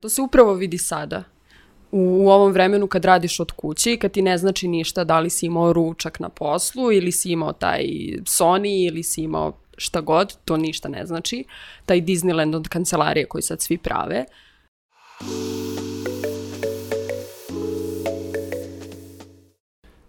To se upravo vidi sada. U, u ovom vremenu kad radiš od kuće kad ti ne znači ništa da li si imao ručak na poslu ili si imao taj Sony ili si imao šta god, to ništa ne znači. Taj Disneyland od kancelarije koji sad svi prave.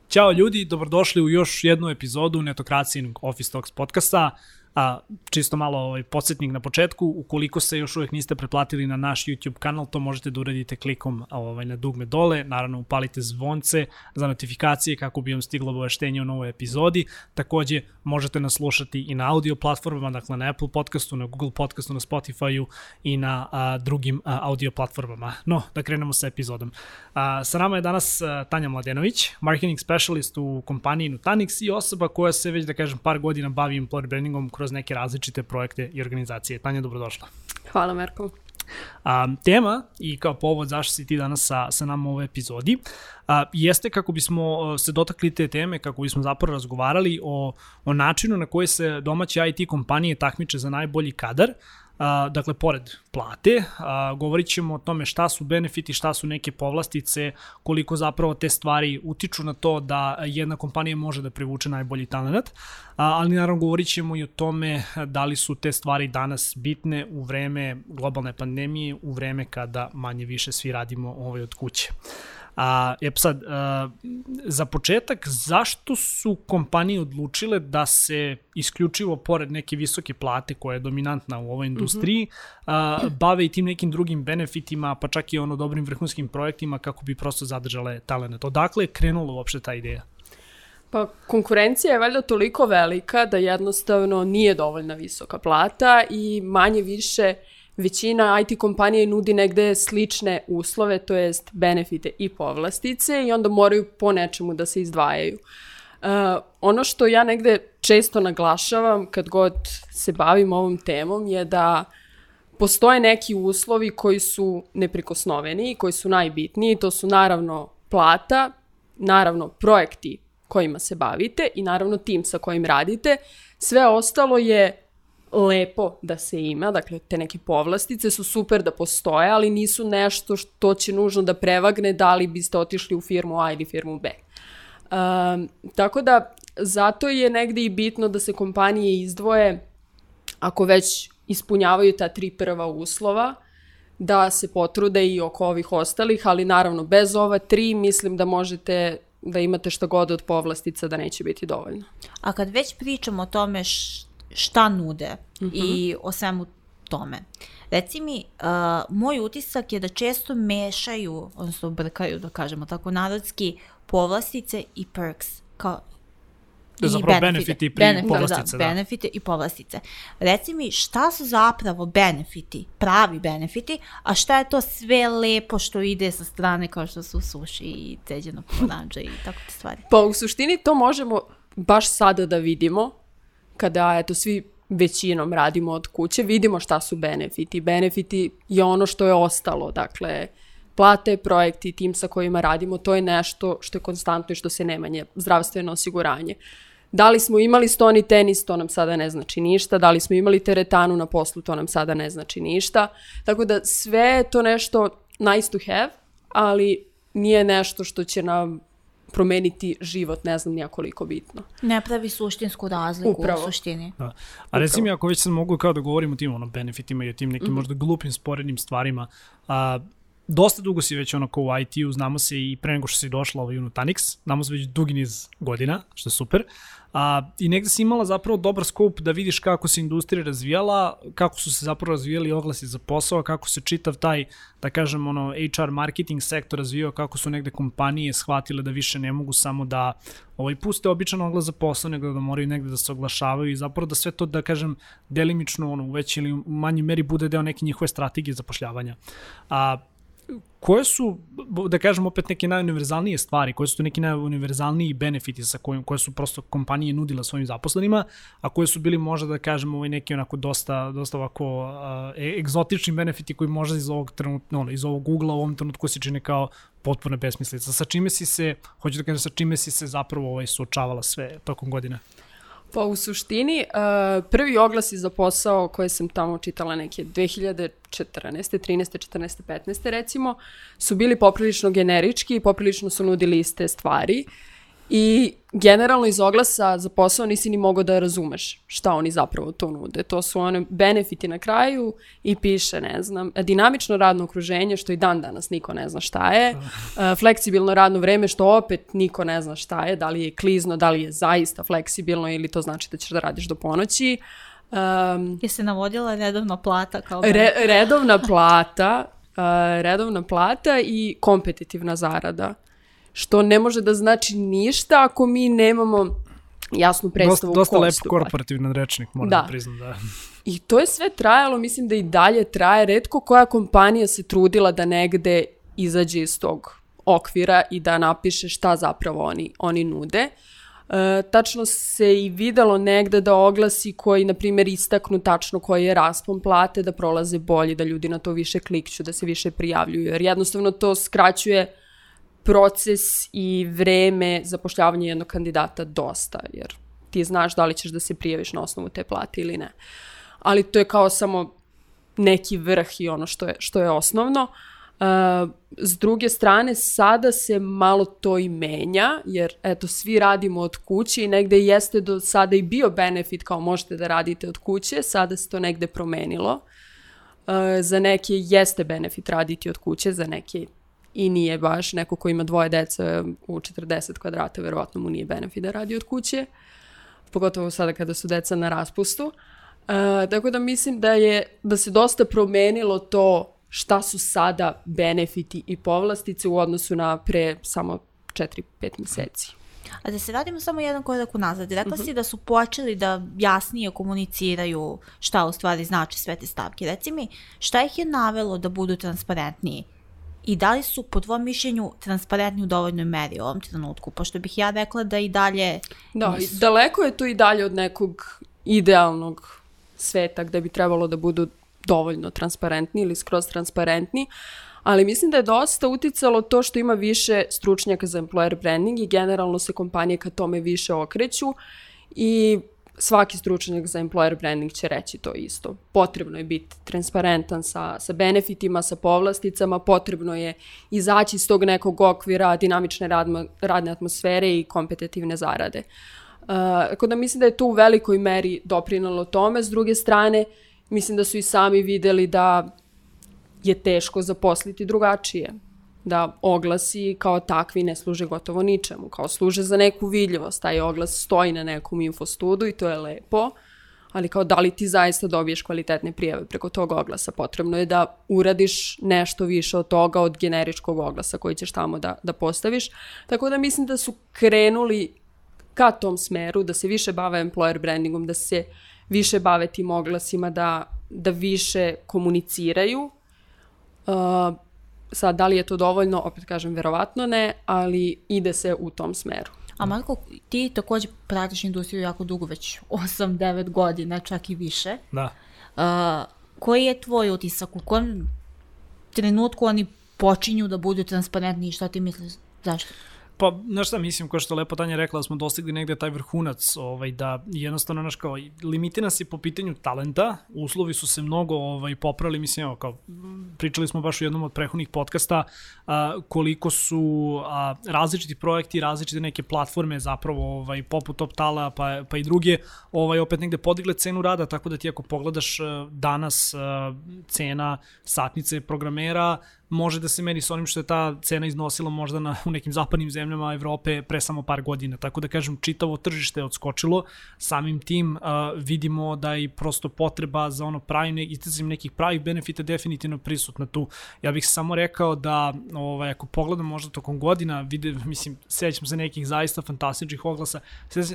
Ćao ljudi, dobrodošli u još jednu epizodu Netokracijinog Office Talks podcasta. A, čisto malo ovaj, podsjetnik na početku, ukoliko se još uvek niste pretplatili na naš YouTube kanal, to možete da uradite klikom ovaj, na dugme dole, naravno upalite zvonce za notifikacije kako bi vam stiglo obaveštenje o novoj epizodi. Takođe, možete nas slušati i na audio platformama, dakle na Apple podcastu, na Google podcastu, na Spotify-u i na a, drugim a, audio platformama. No, da krenemo sa epizodom. A, sa nama je danas a, Tanja Mladenović, marketing specialist u kompaniji Nutanix i osoba koja se već, da kažem, par godina bavi employer brandingom kroz neke različite projekte i organizacije. Tanja, dobrodošla. Hvala, Merko. A, tema i kao povod zašto si ti danas sa, sa nama u ovoj epizodi a, jeste kako bismo se dotakli te teme, kako bismo zapravo razgovarali o, o načinu na koji se domaće IT kompanije takmiče za najbolji kadar, A, dakle, pored plate, a, govorit ćemo o tome šta su benefiti, šta su neke povlastice, koliko zapravo te stvari utiču na to da jedna kompanija može da privuče najbolji talent, a, ali naravno govorit ćemo i o tome da li su te stvari danas bitne u vreme globalne pandemije, u vreme kada manje više svi radimo ovaj od kuće. A, je sad, a, za početak, zašto su kompanije odlučile da se isključivo pored neke visoke plate koja je dominantna u ovoj industriji, mm -hmm. a, bave i tim nekim drugim benefitima, pa čak i ono dobrim vrhunskim projektima kako bi prosto zadržale talent. Odakle je krenula uopšte ta ideja? Pa konkurencija je valjda toliko velika da jednostavno nije dovoljna visoka plata i manje više uh, većina IT kompanije nudi negde slične uslove, to jest benefite i povlastice i onda moraju po nečemu da se izdvajaju. Uh, ono što ja negde često naglašavam kad god se bavim ovom temom je da postoje neki uslovi koji su neprikosnoveni i koji su najbitniji. To su naravno plata, naravno projekti kojima se bavite i naravno tim sa kojim radite. Sve ostalo je lepo da se ima, dakle te neke povlastice su super da postoje, ali nisu nešto što će nužno da prevagne da li biste otišli u firmu A ili firmu B. Um, tako da zato je negde i bitno da se kompanije izdvoje ako već ispunjavaju ta tri prva uslova, da se potrude i oko ovih ostalih, ali naravno bez ova tri mislim da možete da imate šta god od povlastica da neće biti dovoljno. A kad već pričamo o tome šta nude mm -hmm. i o svemu tome. Reci mi, uh, moj utisak je da često mešaju, odnosno brkaju, da kažemo tako narodski, povlastice i perks. Kao, da zapravo benefiti i benefit, povlastice. Da, da, benefite i povlastice. Reci mi šta su zapravo benefiti, pravi benefiti, a šta je to sve lepo što ide sa strane kao što su suši i ceđeno pomoranđa i tako te stvari? Pa u suštini to možemo baš sada da vidimo kada eto svi većinom radimo od kuće, vidimo šta su benefiti. Benefiti je ono što je ostalo, dakle, plate, projekti, tim sa kojima radimo, to je nešto što je konstantno i što se nemanje, zdravstveno osiguranje. Da li smo imali stoni tenis, to nam sada ne znači ništa. Da li smo imali teretanu na poslu, to nam sada ne znači ništa. Tako da sve je to nešto nice to have, ali nije nešto što će nam promeniti život, ne znam nijakoliko bitno. Ne pravi suštinsku razliku Upravo. u suštini. Da. A recimo, ako već sad mogu kao da govorimo o tim ono, benefitima i o tim nekim mm -hmm. možda glupim, sporednim stvarima, a, dosta dugo si već ono kao u IT-u, znamo se i pre nego što si došla ovaj u Nutanix, znamo se već dugi niz godina, što je super. A, I negde si imala zapravo dobar skup da vidiš kako se industrija razvijala, kako su se zapravo razvijali oglasi za posao, kako se čitav taj, da kažem, ono, HR marketing sektor razvijao, kako su negde kompanije shvatile da više ne mogu samo da ovaj, puste običan oglas za posao, nego da moraju negde da se oglašavaju i zapravo da sve to, da kažem, delimično, ono, u veći ili manji meri bude deo neke njihove strategije zapošljavanja. A, koje su, da kažem opet neke najuniverzalnije stvari, koje su to neki najuniverzalniji benefiti sa kojim, koje su prosto kompanije nudila svojim zaposlenima, a koje su bili možda da kažemo ovaj neki onako dosta, dosta ovako uh, egzotični benefiti koji možda iz ovog trenutno, ono, iz ovog ugla u ovom trenutku se čine kao potpuna besmislica. Sa čime si se, hoću da kažem, sa čime si se zapravo ovaj, suočavala sve tokom godine? Pa u suštini, uh, prvi oglasi za posao koje sam tamo čitala neke 2014. 13. 14. 15. recimo, su bili poprilično generički i poprilično su nudili iste stvari. I generalno iz oglasa za posao nisi ni mogao da razumeš šta oni zapravo to nude. To su one benefiti na kraju i piše, ne znam, dinamično radno okruženje, što i dan danas niko ne zna šta je, uh, fleksibilno radno vreme, što opet niko ne zna šta je, da li je klizno, da li je zaista fleksibilno ili to znači da ćeš da radiš do ponoći. Um, Je se navodila redovna plata kao re, redovna plata, uh, redovna plata i kompetitivna zarada što ne može da znači ništa ako mi nemamo jasnu predstavu dosta, dosta lep stupa. korporativan rečnik, moram da, da priznam. Da. I to je sve trajalo, mislim da i dalje traje. Redko koja kompanija se trudila da negde izađe iz tog okvira i da napiše šta zapravo oni, oni nude. E, tačno se i videlo negde da oglasi koji, na primjer, istaknu tačno koji je raspon plate, da prolaze bolje, da ljudi na to više klikću, da se više prijavljuju, jer jednostavno to skraćuje proces i vreme zapošljavanja jednog kandidata dosta, jer ti znaš da li ćeš da se prijaviš na osnovu te plate ili ne. Ali to je kao samo neki vrh i ono što je, što je osnovno. Uh, s druge strane, sada se malo to i menja, jer eto, svi radimo od kuće i negde jeste do sada i bio benefit kao možete da radite od kuće, sada se to negde promenilo. Uh, za neke jeste benefit raditi od kuće, za neke i nije baš neko ko ima dvoje dece u 40 kvadrata, verovatno mu nije benefit da radi od kuće, pogotovo sada kada su deca na raspustu. Uh, tako da mislim da je da se dosta promenilo to šta su sada benefiti i povlastice u odnosu na pre samo 4-5 meseci. A da se radimo samo jedan korak unazad. Rekla uh -huh. si da su počeli da jasnije komuniciraju šta u stvari znači sve te stavke. Reci mi, šta ih je navelo da budu transparentniji? I da li su po tvojom mišljenju transparentni u dovoljnoj meri u ovom trenutku, pošto bih ja rekla da i dalje Da, nisu. daleko je to i dalje od nekog idealnog sveta gde bi trebalo da budu dovoljno transparentni ili skroz transparentni, ali mislim da je dosta uticalo to što ima više stručnjaka za employer branding i generalno se kompanije ka tome više okreću i svaki stručnjak za employer branding će reći to isto. Potrebno je biti transparentan sa, sa benefitima, sa povlasticama, potrebno je izaći iz tog nekog okvira dinamične radma, radne atmosfere i kompetitivne zarade. Uh, tako da mislim da je to u velikoj meri doprinalo tome. S druge strane, mislim da su i sami videli da je teško zaposliti drugačije da oglasi kao takvi ne služe gotovo ničemu, kao služe za neku vidljivost, taj oglas stoji na nekom infostudu i to je lepo, ali kao da li ti zaista dobiješ kvalitetne prijave preko tog oglasa, potrebno je da uradiš nešto više od toga od generičkog oglasa koji ćeš tamo da, da postaviš, tako da mislim da su krenuli ka tom smeru, da se više bave employer brandingom, da se više bave tim oglasima, da, da više komuniciraju, uh, Sad, da li je to dovoljno, opet kažem, verovatno ne, ali ide se u tom smeru. A Marko, ti takođe pratiš industriju jako dugo, već 8-9 godina, čak i više. Da. Uh, koji je tvoj utisak? U kojem trenutku oni počinju da budu transparentni i šta ti misliš? Zašto? Pa, znaš šta, mislim, kao što lepo Tanja rekla, da smo dostigli negde taj vrhunac, ovaj, da jednostavno, znaš, kao, limiti nas je po pitanju talenta, uslovi su se mnogo ovaj, popravili, mislim, evo, kao, pričali smo baš u jednom od prehodnih podcasta, a, koliko su a, različiti projekti, različite neke platforme, zapravo, ovaj, poput Tala, pa, pa i druge, ovaj, opet negde podigle cenu rada, tako da ti ako pogledaš danas cena satnice programera, može da se meri sa onim što je ta cena iznosila možda na, u nekim zapadnim zemljama Evrope pre samo par godina. Tako da kažem, čitavo tržište je odskočilo. Samim tim uh, vidimo da i prosto potreba za ono pravi, ne, nekih pravih benefita definitivno prisutna tu. Ja bih samo rekao da ovaj, ako pogledam možda tokom godina, vide, mislim, sećam se nekih zaista fantastičnih oglasa,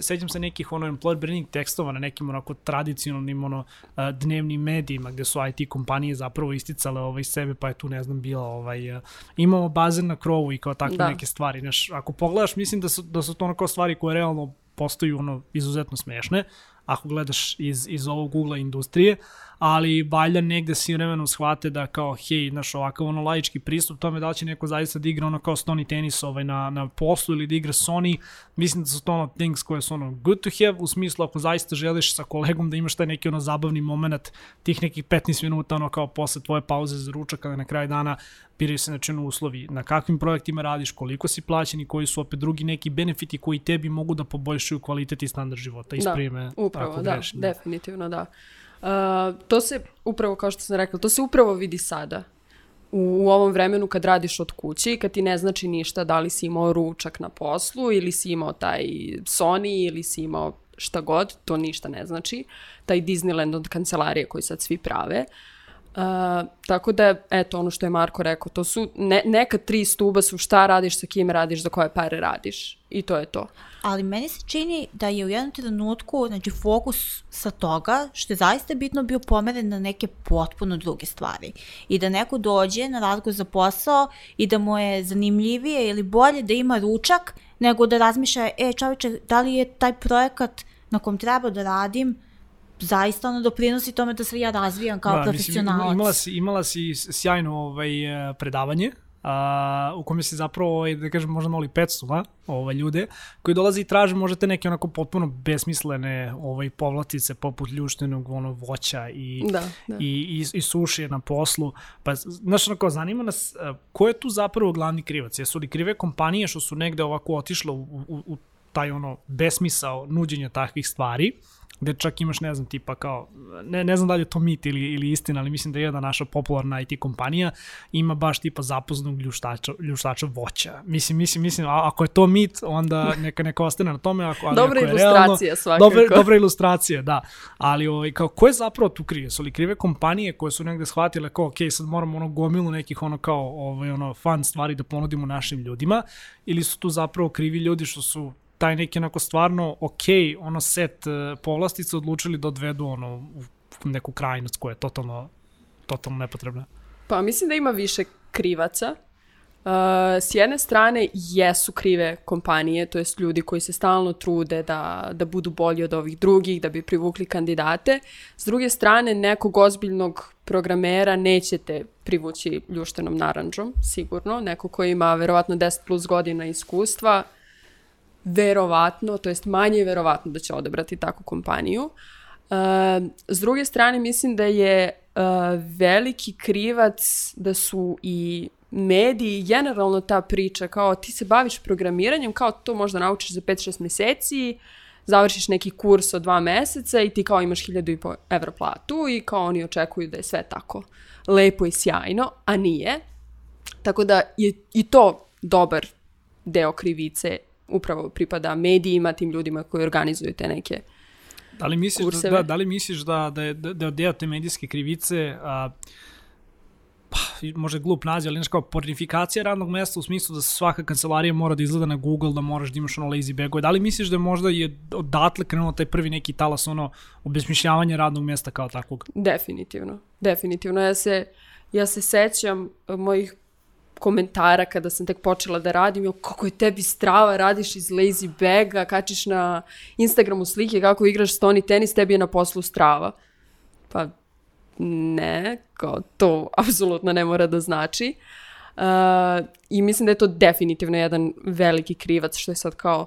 sećam se nekih ono employer branding tekstova na nekim onako tradicionalnim ono, uh, dnevnim medijima gde su IT kompanije zapravo isticale ovaj sebe, pa je tu ne znam bila ovaj, eh, imamo bazen na krovu i kao takve da. neke stvari. Znaš, ako pogledaš, mislim da su, da su to kao stvari koje realno postaju ono izuzetno smešne, ako gledaš iz, iz ovog ugla industrije, ali valjda negde si vremenom shvate da kao, hej, znaš, ovakav ono laički pristup tome da li će neko zaista da igra ono kao Stony tenis ovaj, na, na poslu ili da igra Sony, mislim da su to ono things koje su ono good to have, u smislu ako zaista želiš sa kolegom da imaš taj neki ono zabavni moment tih nekih 15 minuta ono kao posle tvoje pauze za ručak kada na kraju dana biraju se znači uslovi, na kakvim projektima radiš, koliko si plaćen i koji su opet drugi neki benefiti koji tebi mogu da poboljšaju kvalitet i standard života. Isprime, da, upravo, da, grešim, da, definitivno da. Uh, to se upravo, kao što sam rekla, to se upravo vidi sada. U, u ovom vremenu kad radiš od kuće i kad ti ne znači ništa da li si imao ručak na poslu ili si imao taj Sony ili si imao šta god, to ništa ne znači. Taj Disneyland od kancelarije koji sad svi prave. Uh, Uh, tako da, eto, ono što je Marko rekao, to su, ne, neka tri stuba su šta radiš, sa kim radiš, za koje pare radiš. I to je to. Ali meni se čini da je u jednom trenutku, znači, fokus sa toga, što je zaista bitno bio pomeren na neke potpuno druge stvari. I da neko dođe na razgovor za posao i da mu je zanimljivije ili bolje da ima ručak, nego da razmišlja, e, čoveče, da li je taj projekat na kom treba da radim, zaista ono doprinosi tome da se ja razvijam kao da, profesionalac. Mislim, imala si, imala si sjajno ovaj, e, predavanje, a, u kome se zapravo, ovaj, da kažem, možda moli 500 ovaj, ljude koji dolaze i traže možete neke onako potpuno besmislene ovaj, povlatice poput ljuštenog ono, voća i, da, da. i, i, i suše na poslu. Pa, znaš, onako, zanima nas ko je tu zapravo glavni krivac? Jesu li krive kompanije što su negde ovako otišle u, u, u taj ono besmisao nuđenja takvih stvari gde čak imaš, ne znam, tipa kao, ne, ne znam da li je to mit ili, ili istina, ali mislim da je jedna naša popularna IT kompanija ima baš tipa zapoznog ljuštača, ljuštača voća. Mislim, mislim, mislim, a, ako je to mit, onda neka neka ostane na tome. Ako, ali dobra ako ilustracija realno, svakako. Dobra, dobra ilustracija, da. Ali ovaj, kao, ko je zapravo tu krive? Su li krive kompanije koje su negde shvatile kao, ok, sad moramo ono gomilu nekih ono kao ovaj, ono, fun stvari da ponudimo našim ljudima ili su tu zapravo krivi ljudi što su taj neki onako stvarno ok, ono set uh, povlastica odlučili da odvedu ono u neku krajnost koja je totalno, totalno nepotrebna. Pa mislim da ima više krivaca. Uh, s jedne strane jesu krive kompanije, to jest ljudi koji se stalno trude da, da budu bolji od ovih drugih, da bi privukli kandidate. S druge strane, nekog ozbiljnog programera nećete privući ljuštenom naranđom, sigurno. Neko ko ima verovatno 10 plus godina iskustva, verovatno, to jest manje verovatno da će odabrati takvu kompaniju. Uh, s druge strane, mislim da je uh, veliki krivac da su i mediji, generalno ta priča, kao ti se baviš programiranjem, kao to možda naučiš za 5-6 meseci, završiš neki kurs od dva meseca i ti kao imaš 1000 evra platu i kao oni očekuju da je sve tako lepo i sjajno, a nije. Tako da je i to dobar deo krivice upravo pripada medijima, tim ljudima koji organizuju te neke Da li misliš, kurseve. da, da li misliš da, da, je, da je deo te medijske krivice a, pa, može glup naziv, ali nešto kao pornifikacija radnog mesta u smislu da svaka kancelarija mora da izgleda na Google, da moraš da imaš ono lazy bagove. Da li misliš da možda je odatle krenuo taj prvi neki talas ono obesmišljavanje radnog mesta kao takvog? Definitivno, definitivno. Ja se, ja se sećam mojih komentara kada sam tek počela da radim, kako je tebi strava, radiš iz lazy baga, kačiš na Instagramu slike kako igraš stoni tenis, tebi je na poslu strava. Pa ne, kao to apsolutno ne mora da znači. Uh, I mislim da je to definitivno jedan veliki krivac što je sad kao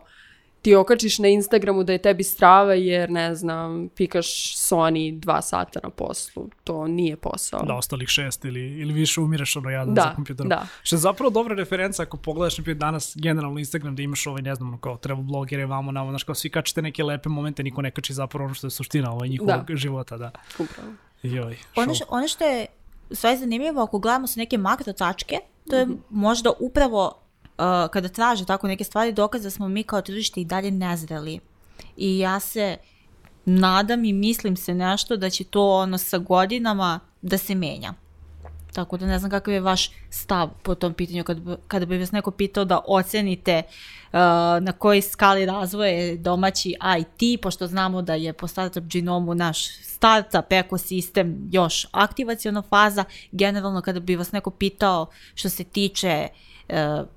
ti okačiš na Instagramu da je tebi strava jer, ne znam, pikaš Sony dva sata na poslu. To nije posao. Da, ostalih šest ili, ili više umireš ono jadan da, za kompjuterom. Da. Što je zapravo dobra referenca ako pogledaš na primjer danas generalno Instagram da imaš ovaj, ne znam, kao treba blogere, vamo, namo, znaš, kao svi kačete neke lepe momente, niko ne kači zapravo ono što je suština ovaj, njihovog da. života, da. Upravo. Joj, ono, što, ono što je sve zanimljivo, ako gledamo sa neke makro tačke, to je mm -hmm. možda upravo kada traže tako neke stvari, dokaz da smo mi kao tržište i dalje nezreli. I ja se nadam i mislim se nešto da će to ono sa godinama da se menja. Tako da ne znam kakav je vaš stav po tom pitanju kada, kada bi vas neko pitao da ocenite uh, na kojoj skali razvoja je domaći IT, pošto znamo da je po startup genomu naš startup ekosistem još aktivacijona faza. Generalno kada bi vas neko pitao što se tiče uh,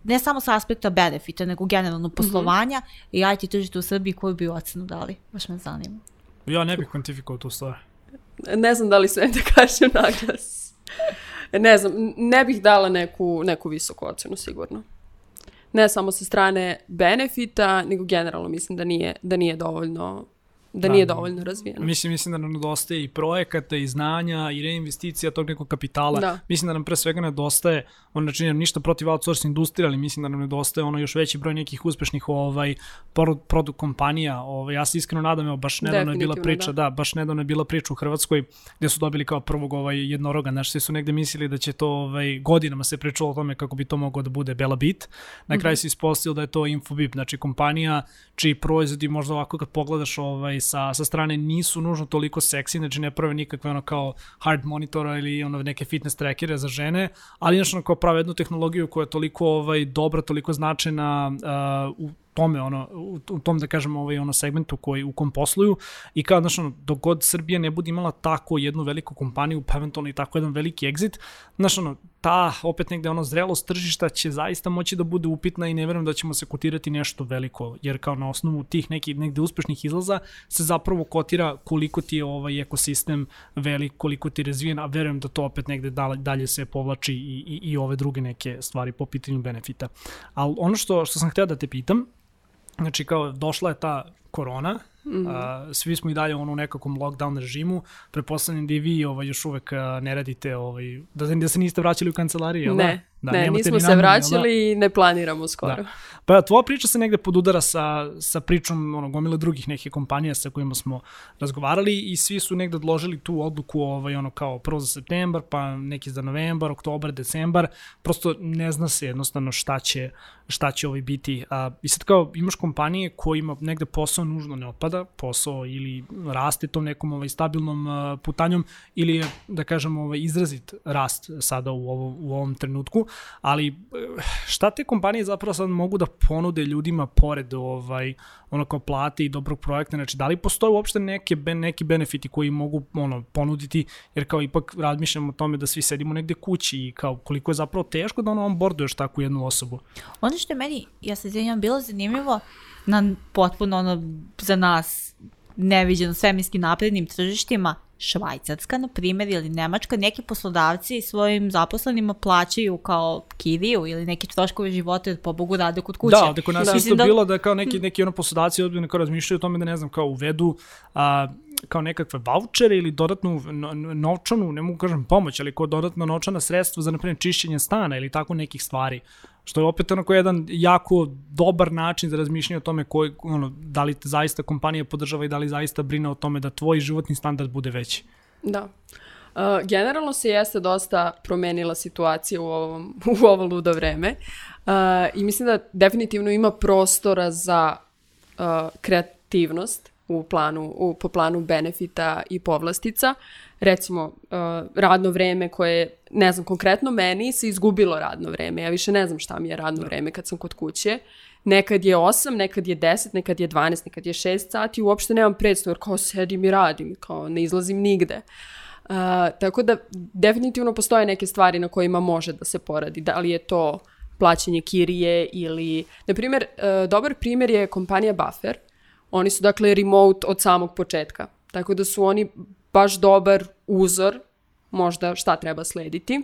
ne samo sa aspekta benefita, nego generalno mhm. poslovanja mm -hmm. i IT tržište u Srbiji koju bi ocenu dali? Baš me zanima. Ja ne bih kvantifikao tu stvar. Ne znam da li sve da kažem naglas. Ne znam, ne bih dala neku, neku visoku ocenu sigurno. Ne samo sa strane benefita, nego generalno mislim da nije, da nije dovoljno da, da nije dovoljno razvijeno. Mislim, mislim da nam nedostaje i projekata i znanja i reinvesticija tog nekog kapitala. Da. Mislim da nam pre svega nedostaje, on ne činim ništa protiv outsource industrije, ali mislim da nam nedostaje ono još veći broj nekih uspešnih ovaj produkt kompanija. Ovaj ja se iskreno nadam, evo baš nedavno je bila priča, da. da, baš nedavno je bila priča u Hrvatskoj gde su dobili kao prvog ovaj jednoroga, znači svi su negde mislili da će to ovaj godinama se pričalo o tome kako bi to moglo da bude Bela Bit. Na kraju mm -hmm. se ispostavilo da je to Infobip, znači kompanija čiji proizvodi možda ovako kad pogledaš ovaj sa, sa strane nisu nužno toliko seksi, znači ne prave nikakve ono kao hard monitora ili ono neke fitness trackere za žene, ali znači ono kao prave jednu tehnologiju koja je toliko ovaj, dobra, toliko značajna uh, u tome ono u tom da kažemo ovaj ono segmentu koji u kom posluju i kao znači ono dok god Srbija ne bude imala tako jednu veliku kompaniju pa eventualno i tako jedan veliki exit znači ono ta opet negde ono zrelost tržišta će zaista moći da bude upitna i ne verujem da ćemo se kotirati nešto veliko jer kao na osnovu tih nekih negde uspešnih izlaza se zapravo kotira koliko ti je ovaj ekosistem velik koliko ti je razvijen a verujem da to opet negde dalje, se povlači i, i, i ove druge neke stvari po pitanju benefita. Ali ono što, što sam hteo da te pitam Znači kao došla je ta korona, Mm -hmm. uh, svi smo i dalje ono u nekakvom lockdown režimu. Prepostavljam da i vi ovaj, još uvek ne radite, ovaj, da, da se niste vraćali u kancelariju, jel ne, da? Ne, nismo se vraćali i ne planiramo skoro. Da. Pa tvoja priča se negde podudara sa, sa pričom ono, gomile drugih nekih kompanija sa kojima smo razgovarali i svi su negde odložili tu odluku ovaj, ono kao prvo za septembar, pa neki za novembar, oktobar, decembar. Prosto ne zna se jednostavno šta će, šta će ovaj biti. A, I sad kao imaš kompanije kojima negde posao nužno ne opada, posao ili raste tom nekom ovaj, stabilnom uh, putanjom ili je, da kažemo, ovaj, izrazit rast sada u, ovo, u ovom trenutku, ali eh, šta te kompanije zapravo sad mogu da ponude ljudima pored ovaj, ono kao plate i dobrog projekta, znači da li postoje uopšte neke, neki benefiti koji mogu ono, ponuditi, jer kao ipak razmišljamo o tome da svi sedimo negde kući i kao koliko je zapravo teško da ono onboarduješ takvu jednu osobu. Ono što je meni, ja se izvinjam, bilo zanimljivo, na potpuno ono za nas neviđeno svemirskim naprednim tržištima, Švajcarska, na primjer, ili Nemačka, neki poslodavci svojim zaposlenima plaćaju kao kiriju ili neki troškove života, po Bogu rade kod kuće. Da, da kod nas da. isto da... bilo da kao neki, neki ono poslodavci odbili kao razmišljaju o tome da ne znam, kao uvedu a, kao nekakve vouchere ili dodatnu novčanu, ne mogu kažem pomoć, ali kao dodatno novčana sredstva za, na primjer, čišćenje stana ili tako nekih stvari. Što je opet onako jedan jako dobar način za razmišljanje o tome koji, ono, da li te zaista kompanija podržava i da li zaista brine o tome da tvoj životni standard bude veći. Da. Uh, generalno se jeste dosta promenila situacija u, ovom, u ovo ludo vreme uh, i mislim da definitivno ima prostora za uh, kreativnost u planu, u, po planu benefita i povlastica. Recimo, uh, radno vreme koje, ne znam, konkretno meni se izgubilo radno vreme. Ja više ne znam šta mi je radno vreme kad sam kod kuće. Nekad je 8, nekad je 10, nekad je 12, nekad je 6 sati. Uopšte nemam predstav, jer kao sedim i radim, kao ne izlazim nigde. Uh, tako da definitivno postoje neke stvari na kojima može da se poradi. Da li je to plaćanje kirije ili, na primjer, uh, dobar primjer je kompanija Buffer, Oni su dakle remote od samog početka. Tako da su oni baš dobar uzor možda šta treba slediti.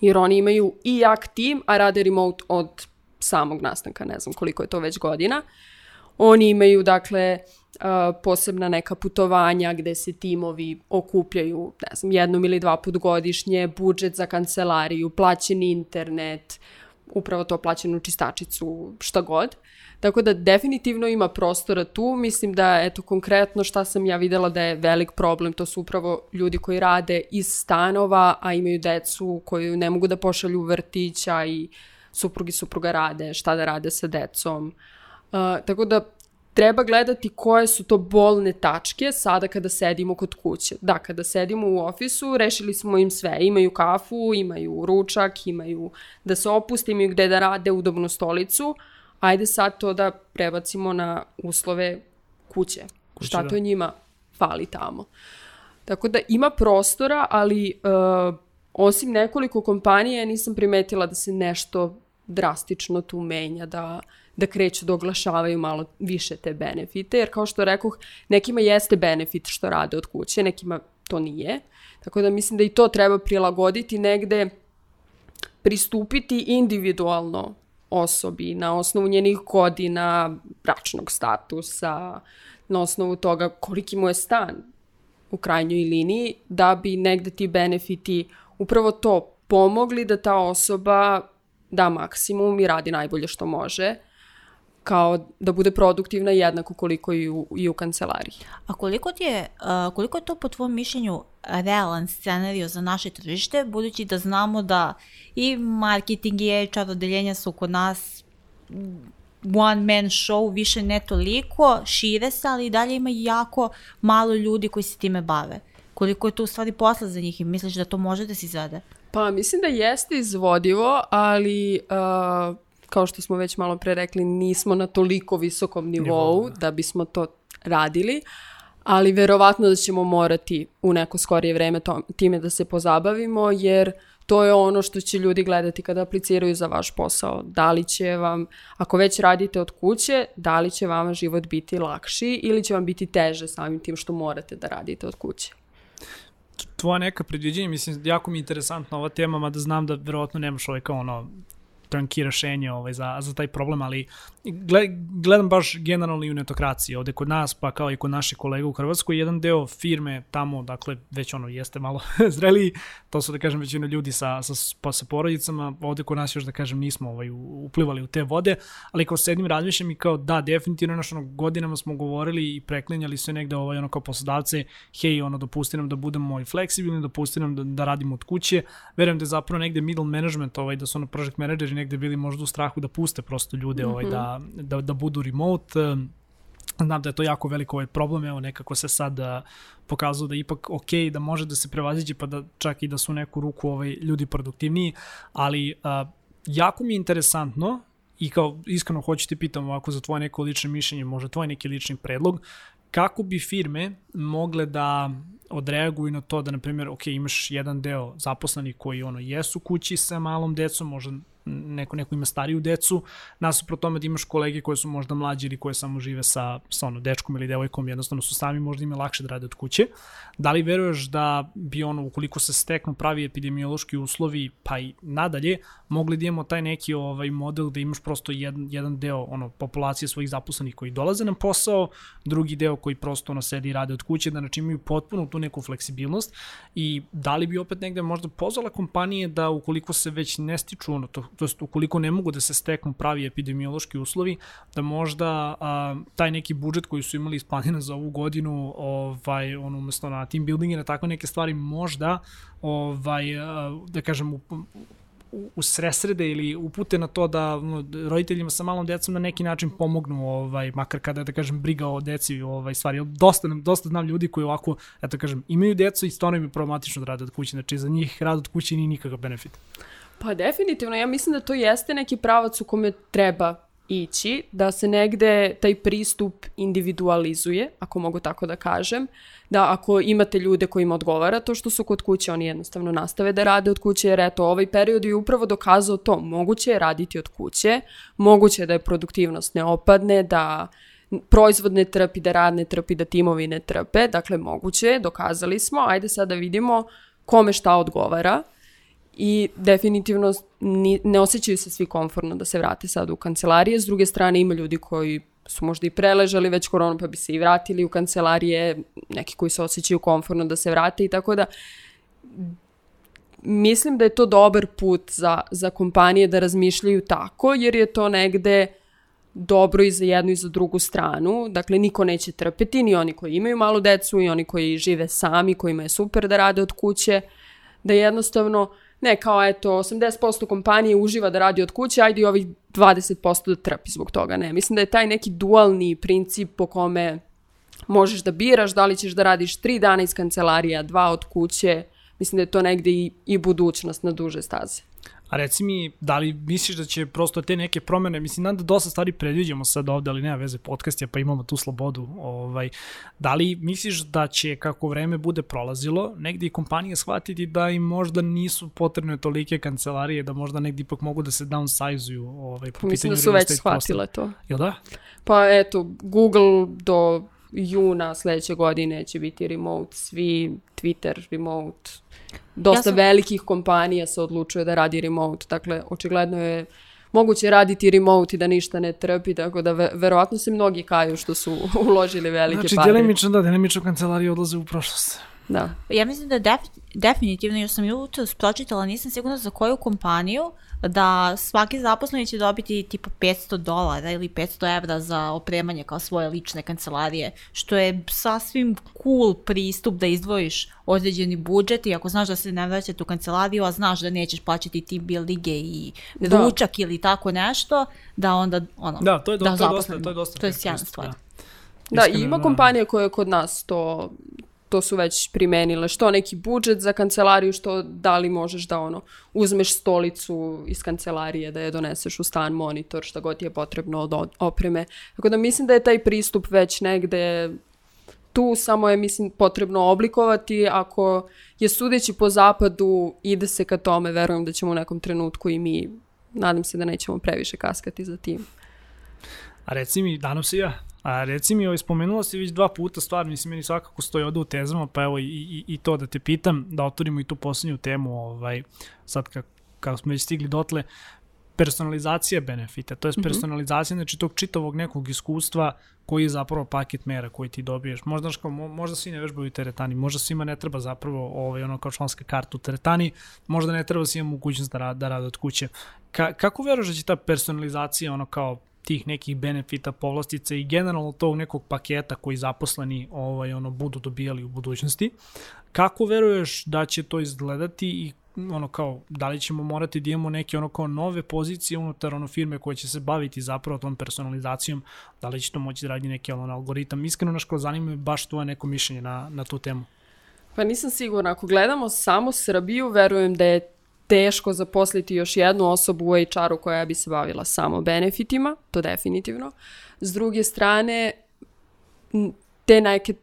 Jer oni imaju i jak tim, a rade remote od samog nastanka, ne znam koliko je to već godina. Oni imaju, dakle, uh, posebna neka putovanja gde se timovi okupljaju, ne znam, jednom ili dva put godišnje, budžet za kancelariju, plaćen internet, upravo to plaćenu čistačicu, šta god. Tako da definitivno ima prostora tu. Mislim da, eto, konkretno šta sam ja videla da je velik problem, to su upravo ljudi koji rade iz stanova, a imaju decu koju ne mogu da pošalju u vrtića i suprugi supruga rade, šta da rade sa decom. Uh, tako da treba gledati koje su to bolne tačke sada kada sedimo kod kuće. Da, kada sedimo u ofisu, rešili smo im sve. Imaju kafu, imaju ručak, imaju da se opuste, imaju gde da rade udobnu stolicu, ajde sad to da prebacimo na uslove kuće. kuće Šta da. to njima fali tamo. Tako da ima prostora, ali uh, osim nekoliko kompanija nisam primetila da se nešto drastično tu menja, da, da kreću da oglašavaju malo više te benefite, jer kao što rekoh, nekima jeste benefit što rade od kuće, nekima to nije. Tako da mislim da i to treba prilagoditi negde, pristupiti individualno osobi na osnovu njenih godina, bračnog statusa, na osnovu toga koliki mu je stan u krajnjoj liniji, da bi negde ti benefiti upravo to pomogli da ta osoba da maksimum i radi najbolje što može kao da bude produktivna jednako koliko i u, i u kancelariji. A koliko, ti je, uh, koliko je to po tvojom mišljenju realan scenario za naše tržište, budući da znamo da i marketing i HR odeljenja su kod nas one man show, više ne toliko, šire se, ali i dalje ima jako malo ljudi koji se time bave. Koliko je to u stvari posla za njih i misliš da to može da se izvede? Pa mislim da jeste izvodivo, ali uh, kao što smo već malo pre rekli, nismo na toliko visokom nivou Nivou, da. da bismo to radili, ali verovatno da ćemo morati u neko skorije vreme to, time da se pozabavimo, jer to je ono što će ljudi gledati kada apliciraju za vaš posao. Da li će vam, ako već radite od kuće, da li će vama život biti lakši ili će vam biti teže samim tim što morate da radite od kuće tvoja neka predviđenja, mislim, jako mi je interesantna ova tema, mada znam da verovatno nemaš ovaj kao ono tanki rešenje ovaj, za, za taj problem, ali gledam baš generalno i u netokraciji ovde kod nas, pa kao i kod naših kolega u Hrvatskoj, jedan deo firme tamo, dakle, već ono jeste malo zreliji, to su da kažem većina ljudi sa, sa, pa, sa porodicama, ovde kod nas još da kažem nismo ovaj, uplivali u te vode, ali kao sedim razmišljam i kao da, definitivno ono godinama smo govorili i preklinjali sve negde ovaj, ono kao poslodavce, hej, ono, dopusti nam da budemo i fleksibilni, dopusti nam da, da radimo od kuće, verujem da je zapravo negde middle management, ovaj, da su ono project manageri negde bili možda u strahu da puste prosto ljude mm -hmm. ovaj, da, da, da budu remote. Znam da je to jako veliko ovaj problem, evo nekako se sad pokazao da je ipak ok, da može da se prevaziđe pa da čak i da su neku ruku ovaj, ljudi produktivniji, ali uh, jako mi je interesantno i kao iskreno hoću ti pitam ovako za tvoje neko lično mišljenje, možda tvoj neki lični predlog, kako bi firme mogle da odreaguju na to da, na primjer, ok, imaš jedan deo zaposlenih koji ono jesu kući sa malom decom, možda neko, neko ima stariju decu, nasuprot tome da imaš kolege koje su možda mlađi ili koje samo žive sa, sa ono, dečkom ili devojkom, jednostavno su sami možda ima lakše da rade od kuće. Da li veruješ da bi ono, ukoliko se steknu pravi epidemiološki uslovi, pa i nadalje, mogli da imamo taj neki ovaj model da imaš prosto jedan, jedan deo ono, populacije svojih zaposlenih koji dolaze na posao, drugi deo koji prosto ono, sedi i rade od kuće, da znači imaju potpuno tu neku fleksibilnost i da li bi opet negde možda pozvala kompanije da ukoliko se već ne stiču ono, to, to jest ukoliko ne mogu da se steknu pravi epidemiološki uslovi, da možda a, taj neki budžet koji su imali isplaniran za ovu godinu, ovaj, ono, umesto na team building i na takve neke stvari, možda, ovaj, a, da kažem, u, u sresrede ili upute na to da roditeljima sa malom decom na neki način pomognu, ovaj, makar kada da kažem briga o deci ovaj, stvari. Dosta, dosta znam ljudi koji ovako, eto kažem, imaju decu i stvarno im je problematično da rade od kuće, znači za njih rad od kuće nije nikakav benefit. Pa definitivno, ja mislim da to jeste neki pravac u kome treba ići, da se negde taj pristup individualizuje, ako mogu tako da kažem, da ako imate ljude kojima odgovara to što su kod kuće, oni jednostavno nastave da rade od kuće, jer eto, ovaj period je upravo dokazao to, moguće je raditi od kuće, moguće je da je produktivnost ne opadne, da proizvod ne trpi, da rad ne trpi, da timovi ne trpe, dakle moguće je, dokazali smo, ajde sad da vidimo kome šta odgovara, i definitivno ni, ne osjećaju se svi komfortno da se vrate sad u kancelarije. S druge strane ima ljudi koji su možda i preležali već koronu pa bi se i vratili u kancelarije, neki koji se osjećaju komfortno da se vrate i tako da mislim da je to dobar put za, za kompanije da razmišljaju tako, jer je to negde dobro i za jednu i za drugu stranu. Dakle, niko neće trpeti, ni oni koji imaju malu decu i oni koji žive sami, kojima je super da rade od kuće, da jednostavno ne kao eto 80% kompanije uživa da radi od kuće, ajde i ovih 20% da trpi zbog toga. Ne, mislim da je taj neki dualni princip po kome možeš da biraš da li ćeš da radiš 3 dana iz kancelarija, dva od kuće, mislim da je to negde i, i budućnost na duže staze. A reci mi, da li misliš da će prosto te neke promene, mislim, nam da dosta stvari predviđamo sad ovde, ali nema veze podcast je, pa imamo tu slobodu. Ovaj, da li misliš da će, kako vreme bude prolazilo, negdje i kompanije shvatiti da im možda nisu potrebne tolike kancelarije, da možda negdje ipak mogu da se downsize-uju ovaj, po Mislim pitanju da su već shvatile to. Jel da? Pa eto, Google do juna sledeće godine će biti remote, svi Twitter remote. Dosta Ja sam- velikih kompanija se odlučuje da radi remote, dakle, očigledno je moguće raditi remote i da ništa ne trpi, tako da ve verovatno se mnogi kaju što su uložili velike Znači, pare. delimično da, delimično kancelarije odlaze u prošlost. Da. Ja mislim da def, definitivno, još sam jutros pročitala, nisam sigurna za koju kompaniju, da svaki zaposleni će dobiti tipa 500 dolara ili 500 evra za opremanje kao svoje lične kancelarije, što je sasvim cool pristup da izdvojiš određeni budžet i ako znaš da se ne vraćate u kancelariju, a znaš da nećeš plaćati team buildinge i Da. ručak ili tako nešto, da onda ono, Da, to je, do, to je dosta, to je dosta. To je sjajna stvar. da. Da, i Iskreno, ima da. kompanije koje kod nas to to su već primenile, što neki budžet za kancelariju, što da li možeš da ono, uzmeš stolicu iz kancelarije, da je doneseš u stan, monitor, šta god ti je potrebno od opreme. Tako da mislim da je taj pristup već negde tu, samo je mislim potrebno oblikovati, ako je sudeći po zapadu, ide se ka tome, verujem da ćemo u nekom trenutku i mi, nadam se da nećemo previše kaskati za tim. A reci mi, danom se ja, a reci mi, ovaj, spomenula si već dva puta stvar, mislim, meni svakako stoji ovde u tezama, pa evo i, i, i to da te pitam, da otvorimo i tu poslednju temu, ovaj, sad kako, kako smo već stigli dotle, personalizacija benefita, to je personalizacija znači tog čitavog nekog iskustva koji je zapravo paket mera koji ti dobiješ. Možda, kao, mo- možda svi ne vežbaju teretani, možda svima ne treba zapravo ovaj, ono kao članska karta u teretani, možda ne treba svima mogućnost da, da rade od kuće. Ka, kako veruješ da će ta personalizacija ono kao tih nekih benefita, povlastica i generalno tog nekog paketa koji zaposleni ovaj, ono, budu dobijali u budućnosti. Kako veruješ da će to izgledati i ono kao, da li ćemo morati da imamo neke ono kao nove pozicije unutar ono firme koje će se baviti zapravo tom personalizacijom, da li će to moći da radi neki ono algoritam. Iskreno, naš kao zanima me baš tvoje neko mišljenje na, na tu temu. Pa nisam sigurna. Ako gledamo samo Srbiju, verujem da je teško zaposliti još jednu osobu u HR-u koja bi se bavila samo benefitima, to definitivno. S druge strane, te neke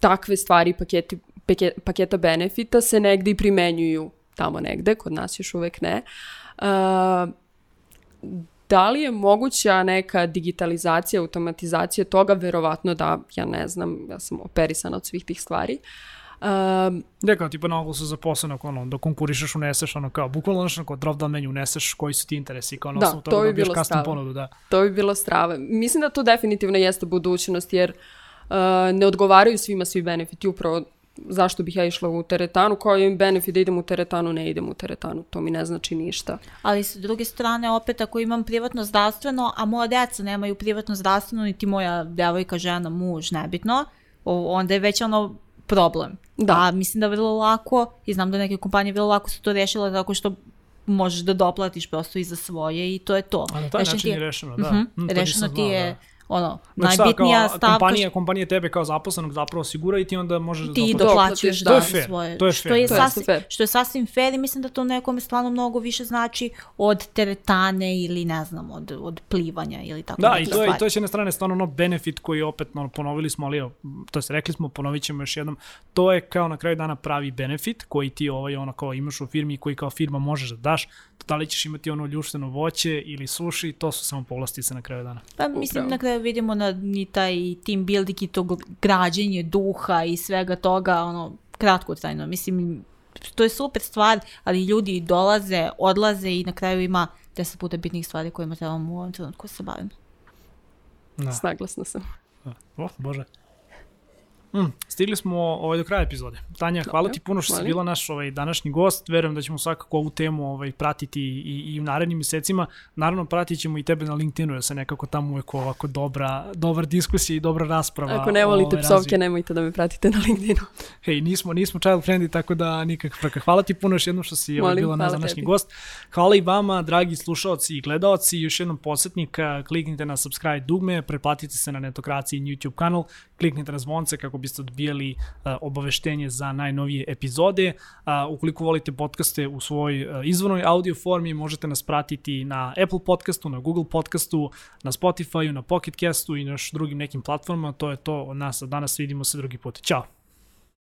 takve stvari, paketi, pake- paketa benefita se negde i primenjuju tamo negde, kod nas još uvek ne. Uh, da li je moguća neka digitalizacija, automatizacija toga? Verovatno da, ja ne znam, ja sam operisana od svih tih stvari. Um, Rekao tipa na oglasu za posao, ono, da konkurišeš, uneseš ono kao, bukvalno ono kao drop down menu uneseš koji su ti interesi, kao na Da, osnovu to bi dobiješ bilo custom strava. ponudu, da. To bi bilo strava. Mislim da to definitivno jeste budućnost, jer uh, ne odgovaraju svima svi benefiti. Upravo zašto bih ja išla u teretanu, kao im benefit da idem u teretanu, ne idem u teretanu. To mi ne znači ništa. Ali s druge strane, opet ako imam privatno zdravstveno, a moja deca nemaju privatno zdravstveno, niti moja devojka, žena, muž, nebitno, onda je već ono problem. Da. A mislim da vrlo lako, i znam da neke kompanije vrlo lako su to rešile tako što možeš da doplatiš prosto i za svoje i to je to. A na taj Rešen način ti je rešeno, da. Mhm, Mm, to rešeno ti znao, je da. Ono, Znači, šta, najbitnija kao, stavka kompanija, kompanija tebe kao zaposlenog zapravo osigura i ti onda možeš da ti doplaćuješ da, to je fair, svoje. to je što, fair, je da. To je sasvim, fair. što je sasvim fair i mislim da to nekome stvarno mnogo više znači od teretane ili ne znam, od, od plivanja ili tako Da, neke i to, je, i to je s jedne strane stvarno ono benefit koji opet ono, ponovili smo, ali to jest rekli smo, ponovit ćemo još jednom, to je kao na kraju dana pravi benefit koji ti ovaj, ono kao imaš u firmi i koji kao firma možeš da daš, da li ćeš imati ono ljušteno voće ili suši, to su samo povlastice na kraju dana. Pa mislim Upravo. na kraju vidimo na ni taj team building i to građenje duha i svega toga, ono, kratkotrajno. Mislim, to je super stvar, ali ljudi dolaze, odlaze i na kraju ima deset puta bitnih stvari kojima trebamo u ovom trenutku da se bavimo. Da. Snaglasna sam. Da. Oh, bože. Mm, stigli smo ovaj, do kraja epizode. Tanja, hvala ti puno što si bila naš ovaj, današnji gost. Verujem da ćemo svakako ovu temu ovaj, pratiti i, i u narednim mesecima. Naravno, pratit ćemo i tebe na LinkedInu, jer se nekako tamo uvek ovako dobra, dobar diskusija i dobra rasprava. Ako ne volite ovaj, psovke, nemojte da me pratite na LinkedInu. Hej, nismo, nismo child friendly, tako da nikakva frka. Hvala ti puno još jednom što si ovaj, bila naš današnji tebi. gost. Hvala i vama, dragi slušaoci i gledaoci. Još jednom podsjetnik, kliknite na subscribe dugme, pretplatite se na Netokraciji YouTube kanal, kliknite na zvonce kako biste odbijali uh, obaveštenje za najnovije epizode. Uh, ukoliko volite podcaste u svojoj uh, izvornoj audio formi, možete nas pratiti na Apple podcastu, na Google podcastu, na Spotify, na Pocket castu i na još drugim nekim platformama. To je to od nas, danas vidimo se drugi put. Ćao!